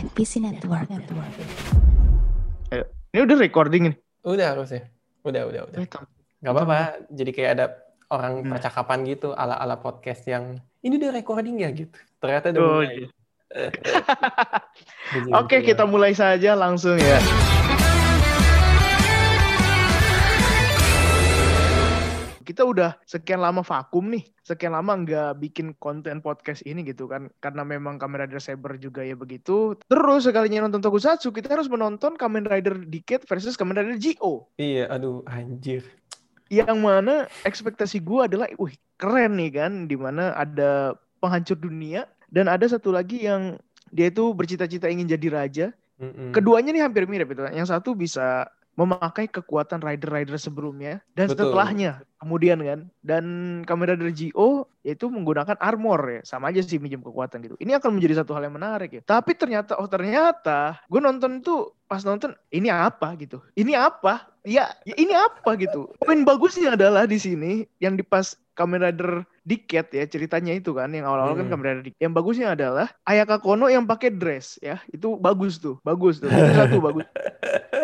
NPC Network. Network. Ayo. Ini udah recording ini. Udah harusnya. Udah, udah, udah. Tam- Gak apa-apa. Jadi kayak ada orang Nah. percakapan gitu ala-ala podcast yang ini udah recording ya gitu. Ternyata udah Oh, mulai. iya. Oke, gitu kita ya. mulai saja langsung ya. Kita udah sekian lama vakum nih, sekian lama nggak bikin konten podcast ini gitu kan, karena memang Kamen Rider Saber juga ya begitu. Terus sekalinya nonton Tokusatsu, kita harus menonton Kamen Rider Decade versus Kamen Rider Geo. Iya, aduh anjir. Yang mana ekspektasi gue adalah, wih keren nih kan, di mana ada penghancur dunia, dan ada satu lagi yang dia itu bercita-cita ingin jadi raja, Mm-mm. Keduanya nih hampir mirip itu. Yang satu bisa memakai kekuatan rider-rider sebelumnya dan Betul. setelahnya kemudian kan. Dan Kamen Rider Geo yaitu menggunakan armor ya. Sama aja sih minjem kekuatan gitu. Ini akan menjadi satu hal yang menarik ya. Tapi ternyata oh ternyata gue nonton itu pas nonton ini apa gitu ini apa ya, ya ini apa gitu poin bagusnya adalah di sini yang di pas Kamen Rider Decade ya ceritanya itu kan yang awal-awal kan Hmm. Kamen Rider Decade. Yang bagusnya adalah Ayaka Kono yang pakai dress ya. Itu bagus tuh, bagus tuh. Itu satu bagus.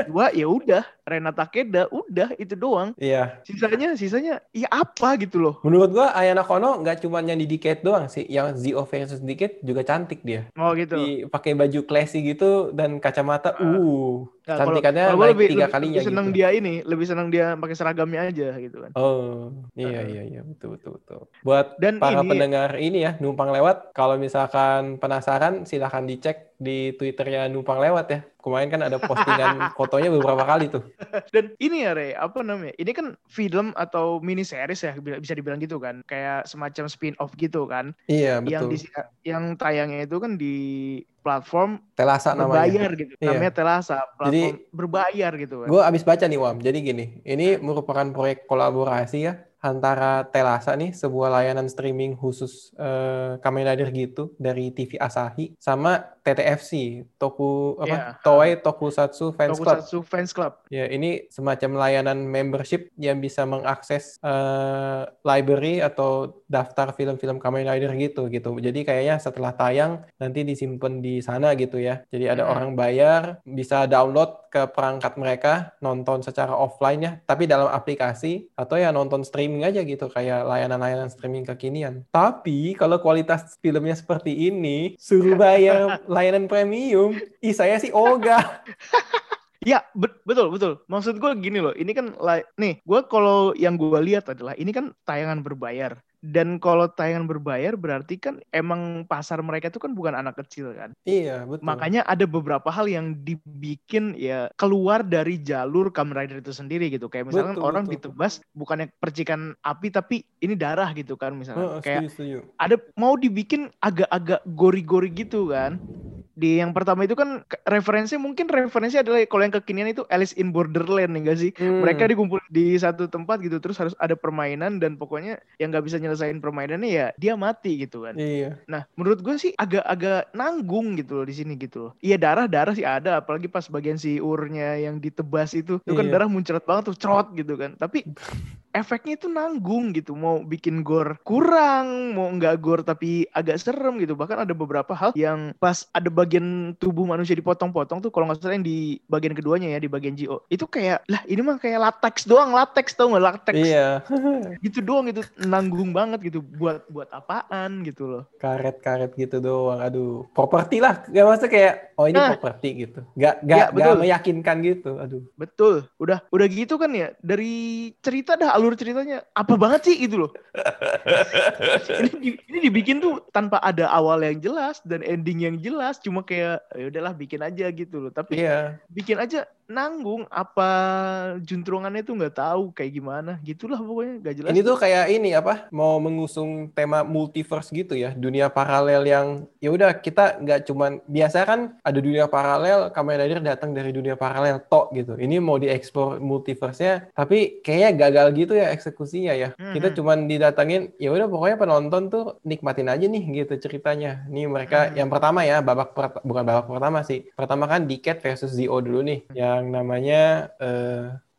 Dua ya udah, Renata Takeda udah itu doang. Iya. Sisanya sisanya ya apa gitu loh. Menurut gua Ayana Kono nggak cuma yang di Decade doang sih, yang Zio versus Decade juga cantik dia. Oh gitu. Di pakai baju classy gitu dan kacamata, Ah. uh, o Nah, kalau- cantikannya kalau naik lebih, tiga kalinya lebih seneng gitu. dia ini, lebih seneng dia pakai seragamnya aja gitu kan. Oh, iya iya iya betul betul betul. Buat Dan para ini- pendengar ini ya numpang lewat, kalau misalkan penasaran silahkan dicek di Twitternya numpang lewat ya. Kemarin kan ada postingan fotonya beberapa kali tuh. Dan ini ya Re, apa namanya? Ini kan film atau mini series ya bisa dibilang gitu kan. Kayak semacam spin-off gitu kan. Iya Yang betul. di yang tayangnya itu kan di platform Telasa namanya. berbayar gitu. Iya. Namanya Telasa, platform Jadi- berbayar gitu kan. Gue abis baca nih Wam, jadi gini, ini merupakan proyek kolaborasi ya antara Telasa nih, sebuah layanan streaming khusus eh, Kamen Rider gitu dari TV Asahi, sama TTFC, Toku apa Iya. Toei Tokusatsu Fans Club. Tokusatsu Fans Club. Ya, ini semacam layanan membership yang bisa mengakses eh, library atau daftar film-film Kamen Rider gitu gitu. Jadi kayaknya setelah tayang nanti disimpan di sana gitu ya. Jadi ada Hmm. orang bayar bisa download ke perangkat mereka, nonton secara offline ya, tapi dalam aplikasi atau ya nonton streaming aja gitu kayak layanan-layanan streaming kekinian. Tapi kalau kualitas filmnya seperti ini, suruh bayar layanan premium, ih saya sih ogah. Ya, bet- betul betul. Maksud gue gini loh, ini kan nih, gue kalau yang gue lihat adalah ini kan tayangan berbayar. Dan kalau tayangan berbayar berarti kan emang pasar mereka itu kan bukan anak kecil kan. Iya, betul. Makanya ada beberapa hal yang dibikin ya keluar dari jalur Kamen Rider itu sendiri gitu. Kayak misalkan Betul, orang betul. ditebas bukannya percikan api tapi ini darah gitu kan misalnya. Heeh, Kayak setuju, setuju. ada mau dibikin agak-agak gori-gori gitu kan. Di yang pertama itu kan referensi mungkin referensi adalah kalau yang kekinian itu Alice in Borderland nih gak sih? Hmm. Mereka dikumpul di satu tempat gitu terus harus ada permainan dan pokoknya yang nggak bisa nyelesain permainannya ya dia mati gitu kan. Iya. Nah, menurut gue sih agak-agak nanggung gitu loh di sini gitu loh. Iya darah-darah sih ada, apalagi pas bagian si urnya yang ditebas itu, itu kan Iya. darah muncrat banget tuh, cerot gitu kan. Tapi efeknya itu nanggung gitu, mau bikin gore kurang, mau nggak gore tapi agak serem gitu. Bahkan ada beberapa hal yang pas ada bagian tubuh manusia dipotong-potong tuh, kalau nggak salah yang di bagian keduanya ya, di bagian GO, itu kayak lah ini mah kayak latex doang, latex tau nggak latex Iya. gitu doang gitu, nanggung banget gitu buat buat apaan gitu loh. Karet-karet gitu doang. Aduh, properti lah. Gak maksudnya kayak oh ini Nah. properti gitu. Gak gak betul. gak meyakinkan gitu. Aduh. Betul, udah udah gitu kan ya dari cerita dah alur ceritanya apa banget sih gitu loh. ini, ini dibikin tuh tanpa ada awal yang jelas dan ending yang jelas, cuma kayak ya udahlah bikin aja gitu loh. Tapi Iya. bikin aja nanggung apa juntrungannya tuh nggak tahu kayak gimana, gitulah pokoknya nggak jelas. Ini tuh kayak ini apa? Mau mengusung tema multiverse gitu ya, dunia paralel yang ya udah kita nggak cuman biasa kan ada dunia paralel, Kamen Rider datang dari dunia paralel tok gitu. Ini mau dieksplor multiverse-nya, tapi kayaknya gagal gitu ya eksekusinya ya. Kita Mhm. cuman didatangin, ya udah pokoknya penonton tuh nikmatin aja nih gitu ceritanya. Nih mereka Mhm. yang pertama ya babak per- bukan babak pertama sih. Pertama kan Decade versus Zio dulu nih, yang namanya eh,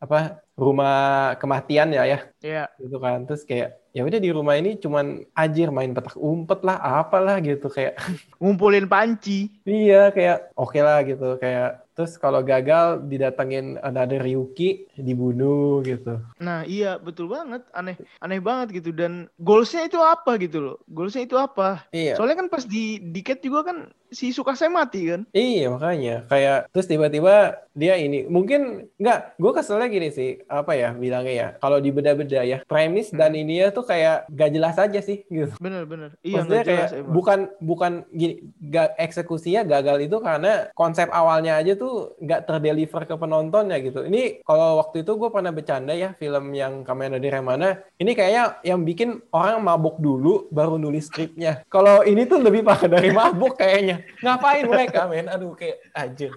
apa rumah kematian ya ya. Ya gitu kan. Terus kayak ya udah di rumah ini cuman anjir main petak umpet lah apalah gitu kayak Ngumpulin panci. iya kayak oke lah gitu kayak terus kalau gagal didatengin ada Ryuki dibunuh gitu Nah iya betul banget. Aneh aneh banget gitu. Dan goalsnya itu apa gitu loh. Goalsnya itu apa. iya Soalnya kan pas di Diket juga kan si Sukasai mati kan. Iya makanya kayak terus tiba-tiba dia ini mungkin nggak gue keselnya gini sih apa ya bilangnya ya kalau di beda-beda ya premis dan Hmm. ininya tuh kayak gak jelas aja sih gitu Bener-bener. Iya Maksudnya nggak jelas kayak emang. bukan bukan gini ga, eksekusinya gagal itu karena konsep awalnya aja tuh nggak terdeliver ke penontonnya gitu. Ini kalau waktu itu gue pernah bercanda ya film yang Kamen Rider yang mana. Ini kayaknya yang bikin orang mabuk dulu baru nulis skripnya. Kalau ini tuh lebih parah dari mabuk kayaknya. Ngapain mereka men? Aduh kayak anjir.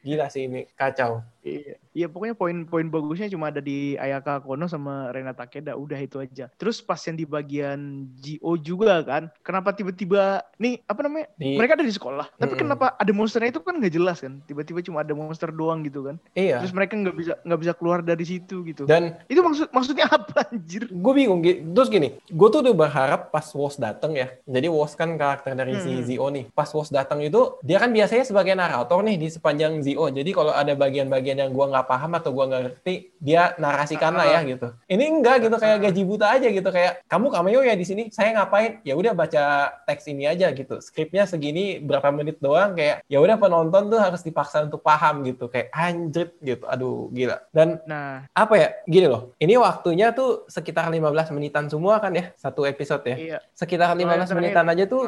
Gila sih ini kacau. Iya. Iya pokoknya poin-poin bagusnya cuma ada di Ayaka Kono sama Renata Takeda udah itu aja. Terus pas yang di bagian GO juga kan, kenapa tiba-tiba nih apa namanya? Di- Mereka ada di sekolah, tapi Mm-mm. kenapa ada monsternya itu kan nggak jelas kan? Tiba-tiba cuma ada monster doang gitu kan. Iya. Terus mereka nggak bisa nggak bisa keluar dari situ gitu. Dan itu maksud maksudnya apa anjir? gue bingung terus gini gue tuh udah berharap pas Wos dateng ya jadi Wos kan karakter dari si Hmm. Zio nih pas Wos dateng itu dia kan biasanya sebagai narator nih di sepanjang Zio jadi kalau ada bagian-bagian yang gue nggak paham atau gue nggak ngerti dia narasikan lah ya gitu. Ini enggak gitu. Kayak gaji buta aja gitu. Kayak kamu cameo ya di sini? Saya ngapain? Ya udah baca teks ini aja gitu. Skripnya segini berapa menit doang kayak ya udah penonton tuh harus dipaksa untuk paham gitu. Kayak anjrit gitu. Aduh gila. Dan Nah, apa ya? Gini loh. Ini waktunya tuh sekitar 15 menitan semua kan ya? Satu episode ya? Iya. sekitar 15 Soalnya menitan aja tuh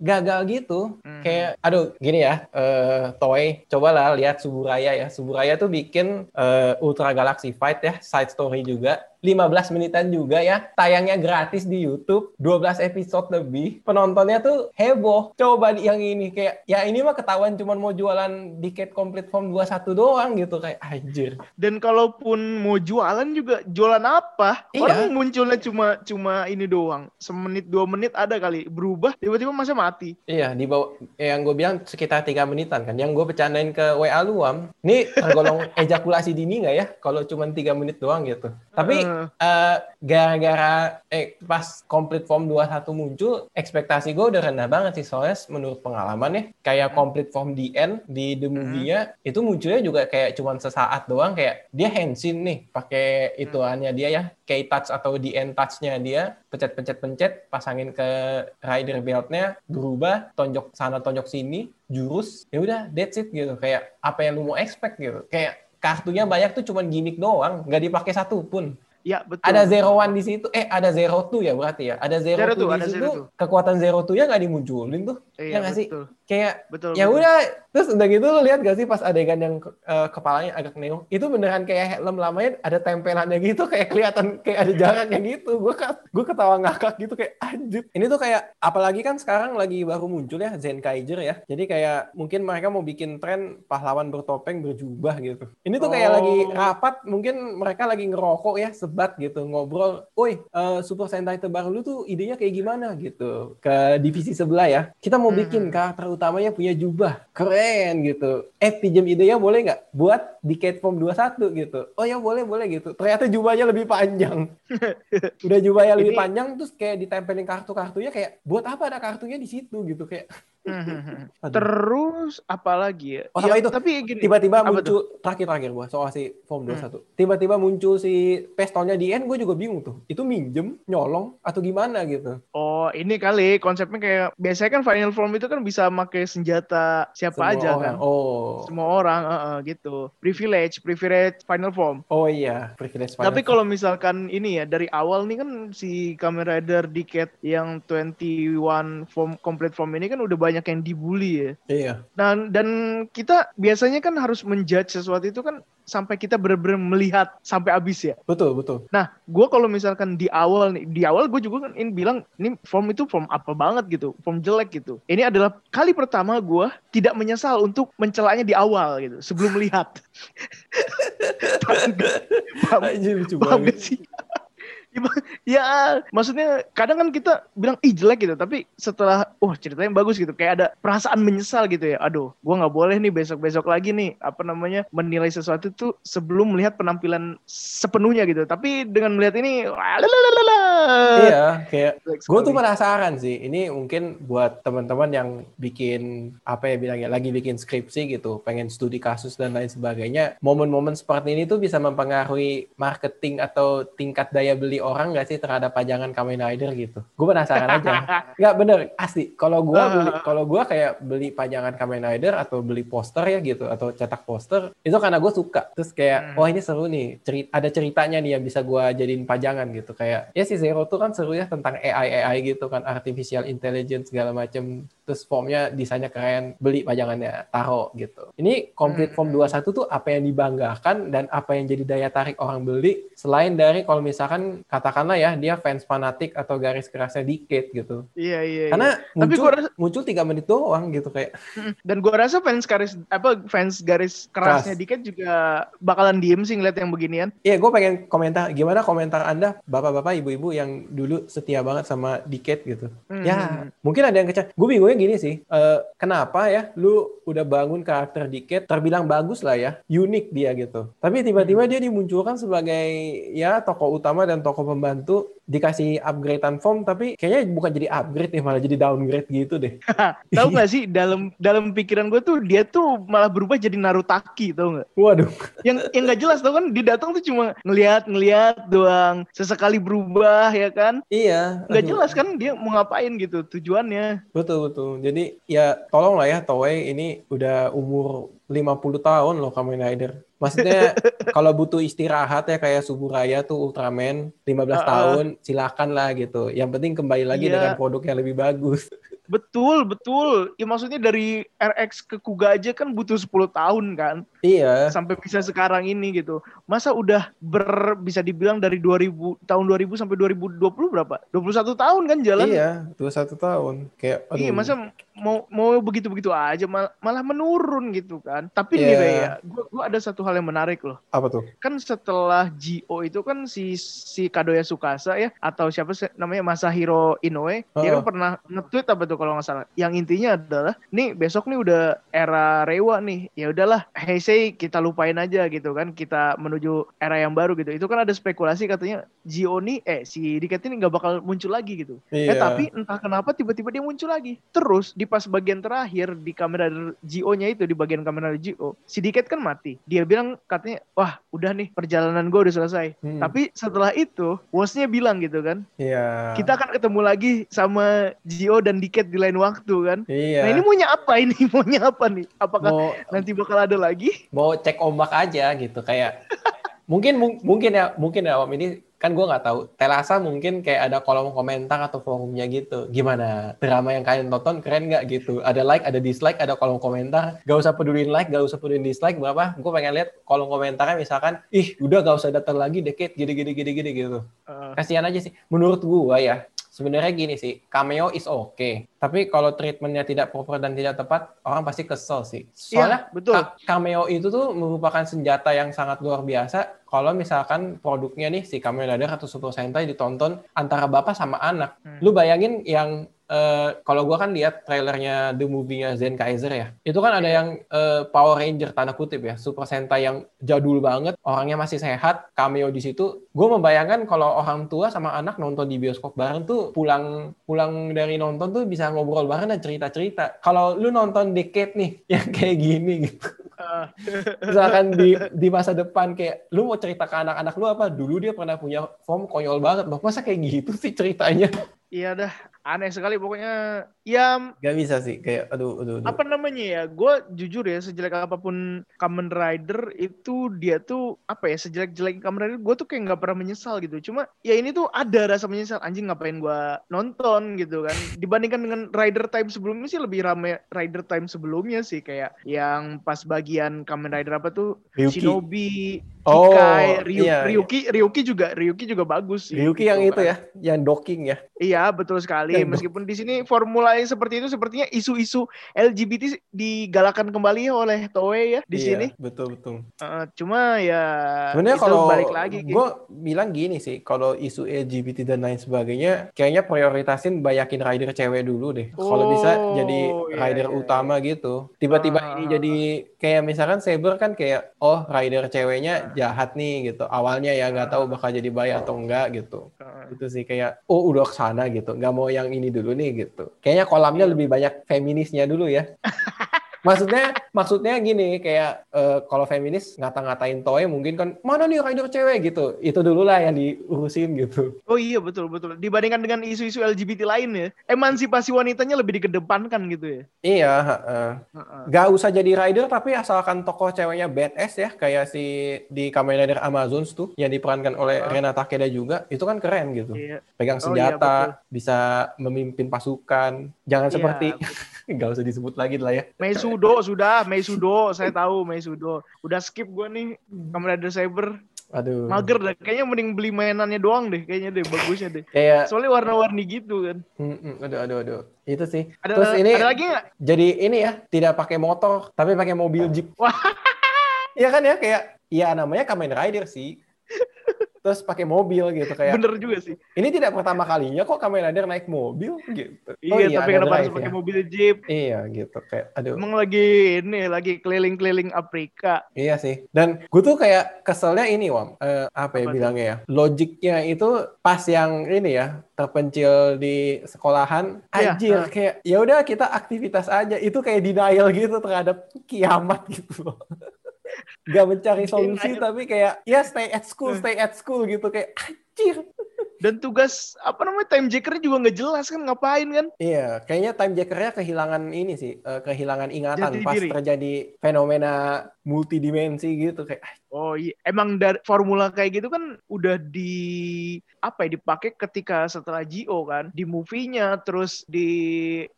gagal gitu. Hmm. kayak aduh gini ya eh Toei cobalah lihat Suburaya ya. Suburaya tuh bikin eh, Ultra Galaxy Fight ya side story juga 15 menitan juga ya tayangnya gratis di YouTube 12 episode lebih penontonnya tuh heboh coba yang ini kayak ya ini mah ketahuan cuman mau jualan tiket complete form 21 doang gitu kayak anjir Dan kalaupun mau jualan juga jualan apa? Iya. Orang munculnya cuma cuma ini doang. Semenit dua menit ada kali berubah tiba-tiba masa mati. Iya, di bawah eh, yang gue bilang sekitar tiga menitan kan. Yang gue bercandain ke WA luam, ini tergolong ejakulasi dini nggak ya? Kalau cuma tiga menit doang gitu. Tapi Eh, gara-gara eh pas complete form 21 muncul, ekspektasi gue udah rendah banget sih soalnya menurut pengalaman ya, kayak complete form the end di the movie-nya itu munculnya juga kayak cuma sesaat doang kayak dia handsin nih pakai ituannya dia ya, key touch atau the end touch-nya dia, pencet-pencet-pencet, pasangin ke rider belt-nya, berubah, tonjok sana tonjok sini, jurus, ya udah that's it gitu. Kayak apa yang lu mau expect gitu. Kayak kartunya banyak tuh cuman gimmick doang, nggak dipakai satu pun. Ya betul. Ada zero one di situ, eh ada zero two ya berarti ya. Ada zero, Zero two two, di ada situ, zero two. kekuatan zero two ya nggak dimunculin tuh. Iya, ya nggak sih? Kayak Betul. ya betul. udah terus udah gitu lu lihat gak sih pas adegan yang eh, kepalanya agak neong itu beneran kayak helm lamanya ada tempelannya gitu kayak kelihatan kayak ada jaraknya gitu gue gue ketawa ngakak gitu kayak anjir ini tuh kayak apalagi kan sekarang lagi baru muncul ya Zen Kaiser ya jadi kayak mungkin mereka mau bikin tren pahlawan bertopeng berjubah gitu ini tuh kayak Oh. lagi rapat mungkin mereka lagi ngerokok ya sebat gitu ngobrol woi eh, Super Sentai terbaru lu tuh idenya kayak gimana gitu ke divisi sebelah ya kita mau bikin Mhm. karakter utamanya punya jubah. Keren gitu. Eh pinjam idenya boleh nggak? Buat di Catform 21 gitu. Oh ya boleh boleh gitu. Ternyata jubahnya lebih panjang. Udah jubahnya lebih Ini- panjang terus kayak ditempelin kartu-kartunya kayak buat apa ada kartunya di situ? gitu. Kayak Mhm. Aduh. Terus apa lagi ya? Oh, sama Ya, itu. Tapi gini. tiba-tiba muncul terakhir-terakhir gua soal si form Hmm. 21 tiba-tiba muncul si pistolnya di end gue juga bingung tuh itu minjem nyolong atau gimana gitu Oh, ini kali konsepnya kayak biasanya kan final form itu kan bisa pakai senjata siapa Semua aja orang. kan. oh Semua orang eh, eh, gitu. Privilege, privilege final form. oh iya privilege Tapi final kalau misalkan ini ya dari awal nih kan si Kamen Rider Decade yang 21 form complete form ini kan udah banyak yang dibully ya. iya Dan dan kita biasanya kan harus menjudge sesuatu itu kan sampai kita benar-benar melihat sampai habis ya. betul betul Nah, gue kalau misalkan di awal nih, di awal gue juga kan ini bilang ini form itu form apa banget gitu, form jelek gitu. Ini adalah kali pertama gue tidak menyesal untuk mencelanya di awal gitu, sebelum melihat. paham Anjir, lucu banget. gak sih? Ya maksudnya kadang kan kita bilang ih jelek gitu tapi setelah oh ceritanya bagus gitu. Kayak ada perasaan menyesal gitu ya. Aduh gua nggak boleh nih besok besok lagi nih apa namanya menilai sesuatu tuh sebelum melihat penampilan sepenuhnya gitu. Tapi dengan melihat ini iya kayak gue tuh penasaran sih. Ini mungkin buat teman-teman yang bikin apa ya bilangnya lagi bikin skripsi gitu pengen studi kasus dan lain sebagainya momen-momen seperti ini tuh bisa mempengaruhi marketing atau tingkat daya beli orang nggak sih terhadap pajangan Kamen Rider gitu? Gue penasaran aja. Nggak bener, asli. Kalau gue beli, kalau gue kayak beli pajangan Kamen Rider atau beli poster ya gitu atau cetak poster itu karena gue suka. Terus kayak hmm. wah ini seru nih, cerita ada ceritanya nih yang bisa gue jadiin pajangan gitu. Kayak ya si Zero tuh kan seru ya tentang AI AI gitu kan artificial intelligence segala macem terus formnya desainnya keren beli pajangannya taruh gitu ini complete form 21 hmm. tuh apa yang dibanggakan dan apa yang jadi daya tarik orang beli selain dari kalau misalkan katakanlah ya dia fans fanatik atau garis kerasnya dikit gitu iya iya karena iya. muncul, tapi gua rasa, muncul tiga menit doang gitu kayak dan gua rasa fans garis apa fans garis kerasnya Keras. dikit juga bakalan diem sih ngeliat yang beginian iya gue pengen komentar gimana komentar anda bapak-bapak ibu-ibu yang dulu setia banget sama dikit gitu hmm. ya mungkin ada yang kecil gue bingungnya gini sih, uh, kenapa ya lu udah bangun karakter dikit terbilang bagus lah ya, unik dia gitu. Tapi tiba-tiba hmm. dia dimunculkan sebagai ya tokoh utama dan tokoh pembantu dikasih upgradean form tapi kayaknya bukan jadi upgrade nih malah jadi downgrade gitu deh. tahu gak sih dalam dalam pikiran gue tuh dia tuh malah berubah jadi Narutaki tau gak? Waduh. Yang yang nggak jelas tau kan dia datang tuh cuma ngelihat ngelihat doang sesekali berubah ya kan? Iya. Nggak jelas kan dia mau ngapain gitu tujuannya. Betul betul. Jadi ya tolong lah ya Toei ini udah umur 50 tahun loh Kamen Rider. Maksudnya kalau butuh istirahat ya kayak Subuh Raya tuh Ultraman 15 uh, tahun silakan lah gitu. Yang penting kembali lagi yeah. dengan produk yang lebih bagus. Betul, betul. Ya maksudnya dari RX ke Kuga aja kan butuh 10 tahun kan. Iya. Sampai bisa sekarang ini gitu. Masa udah ber bisa dibilang dari 2000 tahun 2000 sampai 2020 berapa? 21 tahun kan jalan. Iya, 21 tahun. Kayak aduh. Iya, masa mau mau begitu-begitu aja mal, malah menurun gitu kan. Tapi yeah. nih ya, gua gua ada satu hal yang menarik loh. Apa tuh? Kan setelah Gio itu kan si si Kadoya Sukasa ya atau siapa namanya Masahiro Inoue, uh -uh. dia kan pernah nge-tweet apa tuh kalau nggak salah. Yang intinya adalah nih besok nih udah era Rewa nih. Ya udahlah, Heisei kita lupain aja gitu kan. Kita menuju era yang baru gitu. Itu kan ada spekulasi katanya Gio nih eh si Diket ini nggak bakal muncul lagi gitu. Eh, iya. Eh tapi entah kenapa tiba-tiba dia muncul lagi. Terus di pas bagian terakhir di kamera GO-nya itu di bagian kamera GO, si Diket kan mati. Dia bilang katanya, wah udah nih perjalanan gue udah selesai. Hmm. Tapi setelah itu, bosnya bilang gitu kan, iya. kita akan ketemu lagi sama GO dan Diket di lain waktu kan. Iya. Nah ini maunya apa ini? Maunya apa nih? Apakah mau, nanti bakal ada lagi? Mau cek ombak aja gitu. Kayak. mungkin mungkin ya mungkin ya om. Ini kan gue nggak tahu. Telasa mungkin kayak ada kolom komentar atau forumnya gitu. Gimana drama yang kalian tonton keren nggak gitu? Ada like ada dislike ada kolom komentar. Gak usah pedulin like gak usah pedulin dislike berapa? Gue pengen lihat kolom komentarnya misalkan ih udah gak usah datang lagi deket gini gini gini gini gitu. Uh. kasihan aja sih. Menurut gue ya sebenarnya gini sih, cameo is okay. Tapi kalau treatmentnya tidak proper dan tidak tepat, orang pasti kesel sih. Soalnya ya, betul. cameo itu tuh merupakan senjata yang sangat luar biasa kalau misalkan produknya nih si Kamen Rider atau Super Sentai ditonton antara bapak sama anak. Hmm. Lu bayangin yang uh, kalau gue kan lihat trailernya the movie-nya Zen Kaiser ya, itu kan ada yang uh, Power Ranger tanda kutip ya, Super Sentai yang jadul banget, orangnya masih sehat, cameo di situ. Gue membayangkan kalau orang tua sama anak nonton di bioskop bareng tuh pulang pulang dari nonton tuh bisa ngobrol bareng dan cerita-cerita. Kalau lu nonton Decade nih yang kayak gini gitu. Uh. Misalkan di di masa depan kayak lu mau cerita ke anak-anak lu apa? Dulu dia pernah punya form konyol banget loh. Masa kayak gitu sih ceritanya? Iya dah, aneh sekali pokoknya. Ya Gak bisa sih kayak aduh aduh. aduh. Apa namanya ya? Gue jujur ya sejelek apa pun Kamen Rider itu dia tuh apa ya sejelek-jelek Kamen Rider gue tuh kayak nggak pernah menyesal gitu. Cuma ya ini tuh ada rasa menyesal anjing ngapain gue nonton gitu kan. Dibandingkan dengan Rider Time sebelumnya sih lebih rame Rider Time sebelumnya sih kayak yang pas bagian Kamen Rider apa tuh Ryuki. Shinobi, oh, Kikai, Ryu, iya, Ryuki, iya. Ryuki juga Ryuki juga bagus sih. Ryuki gitu, yang kan. itu ya, yang docking ya. Iya betul sekali Iya, meskipun di sini formula yang seperti itu sepertinya isu-isu LGBT digalakan kembali oleh Toei ya di iya, sini. betul betul. Uh, cuma ya Sebenarnya itu kalau balik lagi Ki. gue bilang gini sih, kalau isu LGBT dan lain sebagainya, kayaknya prioritasin banyakin rider cewek dulu deh. kalau bisa Oh, jadi iya, rider iya, utama gitu. Tiba-tiba Ah, ini ah, jadi kayak misalkan Saber kan kayak oh rider ceweknya jahat nih gitu. Awalnya ya nggak tahu bakal jadi baik atau enggak gitu. Uh, Itu sih kayak oh udah ke sana gitu. Nggak mau yang ini dulu nih gitu. Kayaknya kolamnya lebih banyak feminisnya dulu ya. maksudnya maksudnya gini kayak eh, kalau feminis ngata-ngatain Toei mungkin kan mana nih rider cewek gitu itu dulu lah yang diurusin gitu Oh iya betul betul. Dibandingkan dengan isu-isu LGBT lain ya, emansipasi wanitanya lebih dikedepankan gitu ya. iya heeh. Heeh. Gak usah jadi rider tapi asalkan tokoh ceweknya badass ya kayak si di Kamen Rider Amazons tuh yang diperankan oleh Ah. Renata Takeda juga itu kan keren gitu Iya. pegang Oh, iya, senjata bisa memimpin pasukan jangan Iya, seperti nggak usah disebut lagi lah ya Meisudo sudah, Meisudo saya tahu Meisudo. Udah skip gua nih Kamen Rider Saber. aduh Mager dah. Kayaknya mending beli mainannya doang deh. Kayaknya deh bagusnya deh. kayak Soalnya warna-warni gitu kan. mm, mm, aduh aduh aduh itu sih Ada, terus ini ada lagi nggak? jadi ini ya tidak pakai motor tapi pakai mobil jeep Wah. Iya kan ya kayak ya namanya Kamen Rider sih terus pakai mobil gitu kayak Bener juga sih. ini tidak pertama kalinya kok Kamen Rider naik mobil gitu Iya, tapi ada kenapa harus pakai ya. mobil jeep? iya gitu kayak aduh Emang lagi ini lagi keliling-keliling Afrika. Iya sih. Dan gue tuh kayak keselnya ini, Wam. Eh, apa ya Apa bilangnya ya? Logiknya itu pas yang ini ya, terpencil di sekolahan. Iya, Anjir, ah. kayak ya udah kita aktivitas aja. Itu kayak denial gitu terhadap kiamat gitu loh. Gak mencari solusi Denial. tapi kayak ya stay at school, stay at school gitu kayak anjir. Dan tugas apa namanya time jackernya juga nggak jelas kan ngapain kan? Iya, kayaknya time jackernya kehilangan ini sih, eh, kehilangan ingatan Jati pas diri. terjadi fenomena multidimensi gitu kayak Oh iya, emang dari formula kayak gitu kan udah di apa ya dipakai ketika setelah Gio kan di movie-nya terus di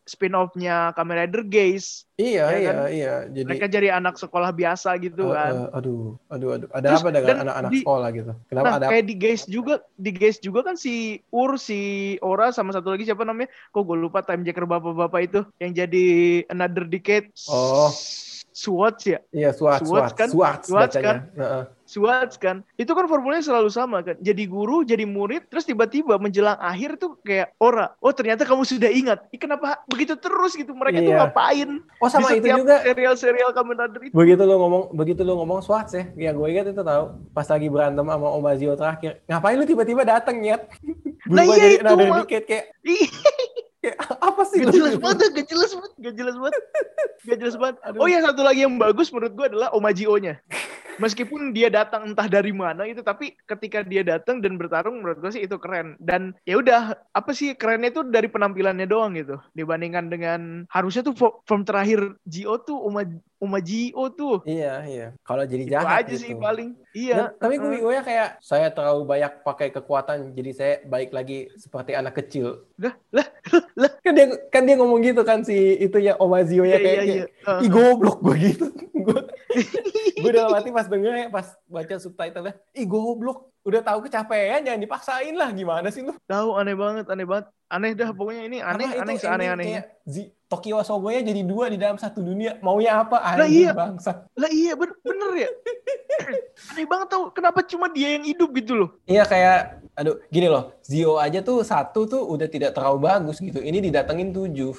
spin-off-nya Kamen Rider Gaze. iya Ya iya kan? iya. Jadi Mereka jadi anak sekolah biasa gitu Eh, kan. eh, aduh, aduh, aduh. Ada Terus, apa dengan anak-anak sekolah gitu? Kenapa Nah, ada? kayak di Gaze juga, di Gaze juga kan si Ur, si Ora sama satu lagi siapa namanya? Kok gue lupa time jacker bapak-bapak itu yang jadi another decade. Oh. Swords ya? Iya, Swartz Swartz, kan? Swartz bacanya. Heeh. Swords kan itu kan formulanya selalu sama kan jadi guru jadi murid terus tiba-tiba menjelang akhir tuh kayak ora oh ternyata kamu sudah ingat Ih, kenapa begitu terus gitu mereka tuh Iya. ngapain Oh, sama itu juga. serial-serial Kamen Rider itu Begitu lu ngomong, begitu lu ngomong Swartz ya, yang gue ingat itu tahu. Pas lagi berantem sama Om Azio terakhir, ngapain lu tiba-tiba dateng nyet? Nah, Berubah iya jadi itu, another Mak. decade kayak, Ih, kayak apa sih? gak jelas banget gak jelas banget gak jelas banget gak jelas banget oh ya satu lagi yang bagus menurut gue adalah Omajio-nya meskipun dia datang entah dari mana itu tapi ketika dia datang dan bertarung menurut gue sih itu keren. Dan ya udah apa sih kerennya itu dari penampilannya doang gitu. Dibandingkan dengan harusnya tuh fo- form terakhir Gio tuh Uma Uma Gio tuh Iya, iya. Kalau jadi itu jahat aja gitu. sih paling iya Dan- tapi gue bingungnya kayak saya terlalu banyak pakai kekuatan jadi saya baik lagi seperti anak kecil. Lah, lah, Kan dia kan dia ngomong gitu kan si itu ya Om Azio iya ya kayak, iya iya kayak, Ih goblok gue gitu. gue dalam hati pas denger ya pas baca subtitlenya, ih goblok. Udah tahu kecapean jangan dipaksain lah gimana sih lu? tahu aneh banget aneh banget aneh dah pokoknya ini aneh Apa aneh seaneh ending anehnya kayak Zi- Tokyo Sogoya jadi dua di dalam satu dunia. Maunya apa? Lah Anjing iya. bangsa. Lah iya bener, bener ya. Aneh banget tau kenapa cuma dia yang hidup gitu loh. Iya kayak aduh gini loh, Zio aja tuh satu tuh udah tidak terlalu bagus gitu. Ini didatengin tujuh.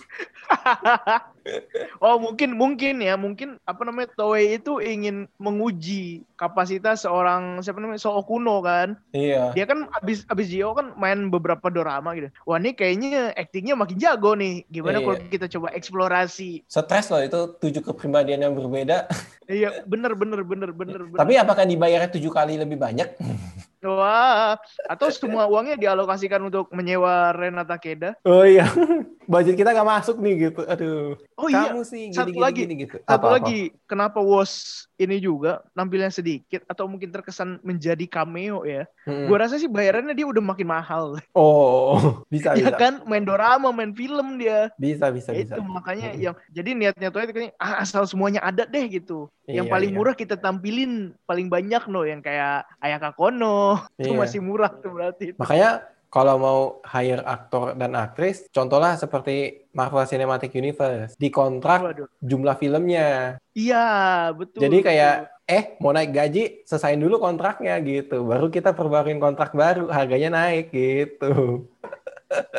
oh mungkin mungkin ya mungkin apa namanya Toei itu ingin menguji kapasitas seorang siapa namanya Soo Kuno kan. Iya. Dia kan abis abis Gio kan main beberapa dorama gitu. Wah ini kayaknya aktingnya makin jago nih. Gimana Iya. kalau kita coba eksplorasi? Stres loh itu tujuh kepribadian yang berbeda. Iya bener bener bener bener. bener. Tapi apakah dibayarnya tujuh kali lebih banyak? Wah atau semua uangnya dialokasikan untuk menyewa Renata Keda? Oh iya, budget kita nggak masuk nih gitu. Aduh. Oh iya. Kamu sih satu gini, lagi. gini, gini, gitu. Satu Apa-apa? lagi, kenapa Was ini juga nampilnya sedikit atau mungkin terkesan menjadi cameo ya? Mm-mm. Gua rasa sih bayarannya dia udah makin mahal. Oh, bisa ya bisa. kan, main dorama, main film dia. Bisa bisa Ya bisa. itu makanya Mm-mm. yang jadi niatnya tuh itu kayaknya ah, asal semuanya ada deh gitu. yang Iya, paling iya. murah kita tampilin paling banyak no yang kayak Ayaka Kono itu Iya. masih murah tuh berarti. Makanya kalau mau hire aktor dan aktris, contohnya seperti Marvel Cinematic Universe, dikontrak Waduh. jumlah filmnya. Iya, betul. Jadi kayak betul. eh mau naik gaji, selesaiin dulu kontraknya gitu. Baru kita perbaruin kontrak baru, harganya naik gitu.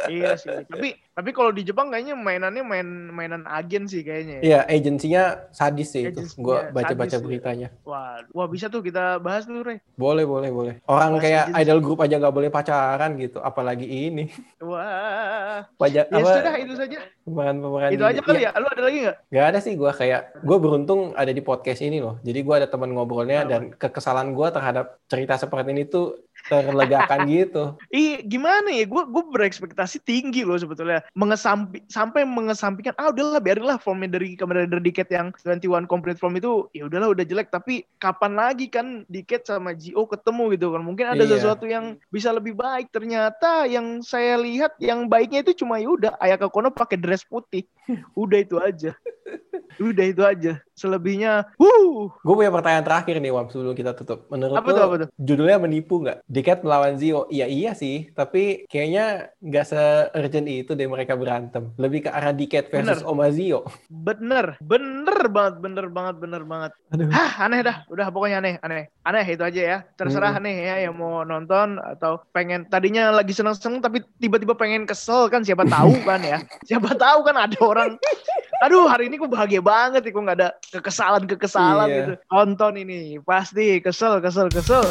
Iya sih. Tapi tapi kalau di Jepang kayaknya mainannya main mainan agen sih kayaknya. ya. Iya, agensinya sadis sih itu. Agensinya Gua baca-baca ya. beritanya. Wah, wah bisa tuh kita bahas tuh, Re. Boleh, boleh, boleh. Orang Bahas kayak agensi. idol group aja nggak boleh pacaran gitu, apalagi ini. Wah. Pajak Ya apa? sudah itu saja. Pemeran-pemeran Itu aja kali Iya. ya. Lu ada lagi nggak? Gak ada sih gue kayak gue beruntung ada di podcast ini loh. Jadi gue ada teman ngobrolnya Apa? dan kekesalan gue terhadap cerita seperti ini tuh terlegakan gitu. Ih, gimana ya? Gue gue berekspektasi tinggi loh sebetulnya. Mengesampi sampai mengesampingkan ah udahlah biarinlah formnya dari kamera dari Diket yang 21 complete form itu ya udahlah udah jelek tapi kapan lagi kan Diket sama Gio ketemu gitu kan. Mungkin ada Iya. sesuatu yang bisa lebih baik. Ternyata yang saya lihat yang baiknya itu cuma ya udah Ayaka Kono pakai dress putih. Udah itu aja. Udah itu aja. Selebihnya, wuh, Gue punya pertanyaan terakhir nih Wam sebelum kita tutup. Menurut Apa lo tuh, apa tuh? judulnya menipu nggak? Diket melawan Zio. Iya iya sih, tapi kayaknya nggak se-urgent itu deh mereka berantem. Lebih ke arah Diket versus Bener. Oma Zio. bener, bener banget, bener banget, bener banget. Aduh. Hah, aneh dah. Udah pokoknya aneh, aneh. Aneh itu aja ya. Terserah Hmm. nih ya yang mau nonton atau pengen tadinya lagi seneng-seneng tapi tiba-tiba pengen kesel kan siapa tahu kan ya. Siapa tahu kan ada orang Aduh, hari ini gue bahagia banget nih, gue nggak ada kekesalan-kekesalan Iya. gitu. Nonton ini, pasti kesel, kesel, kesel.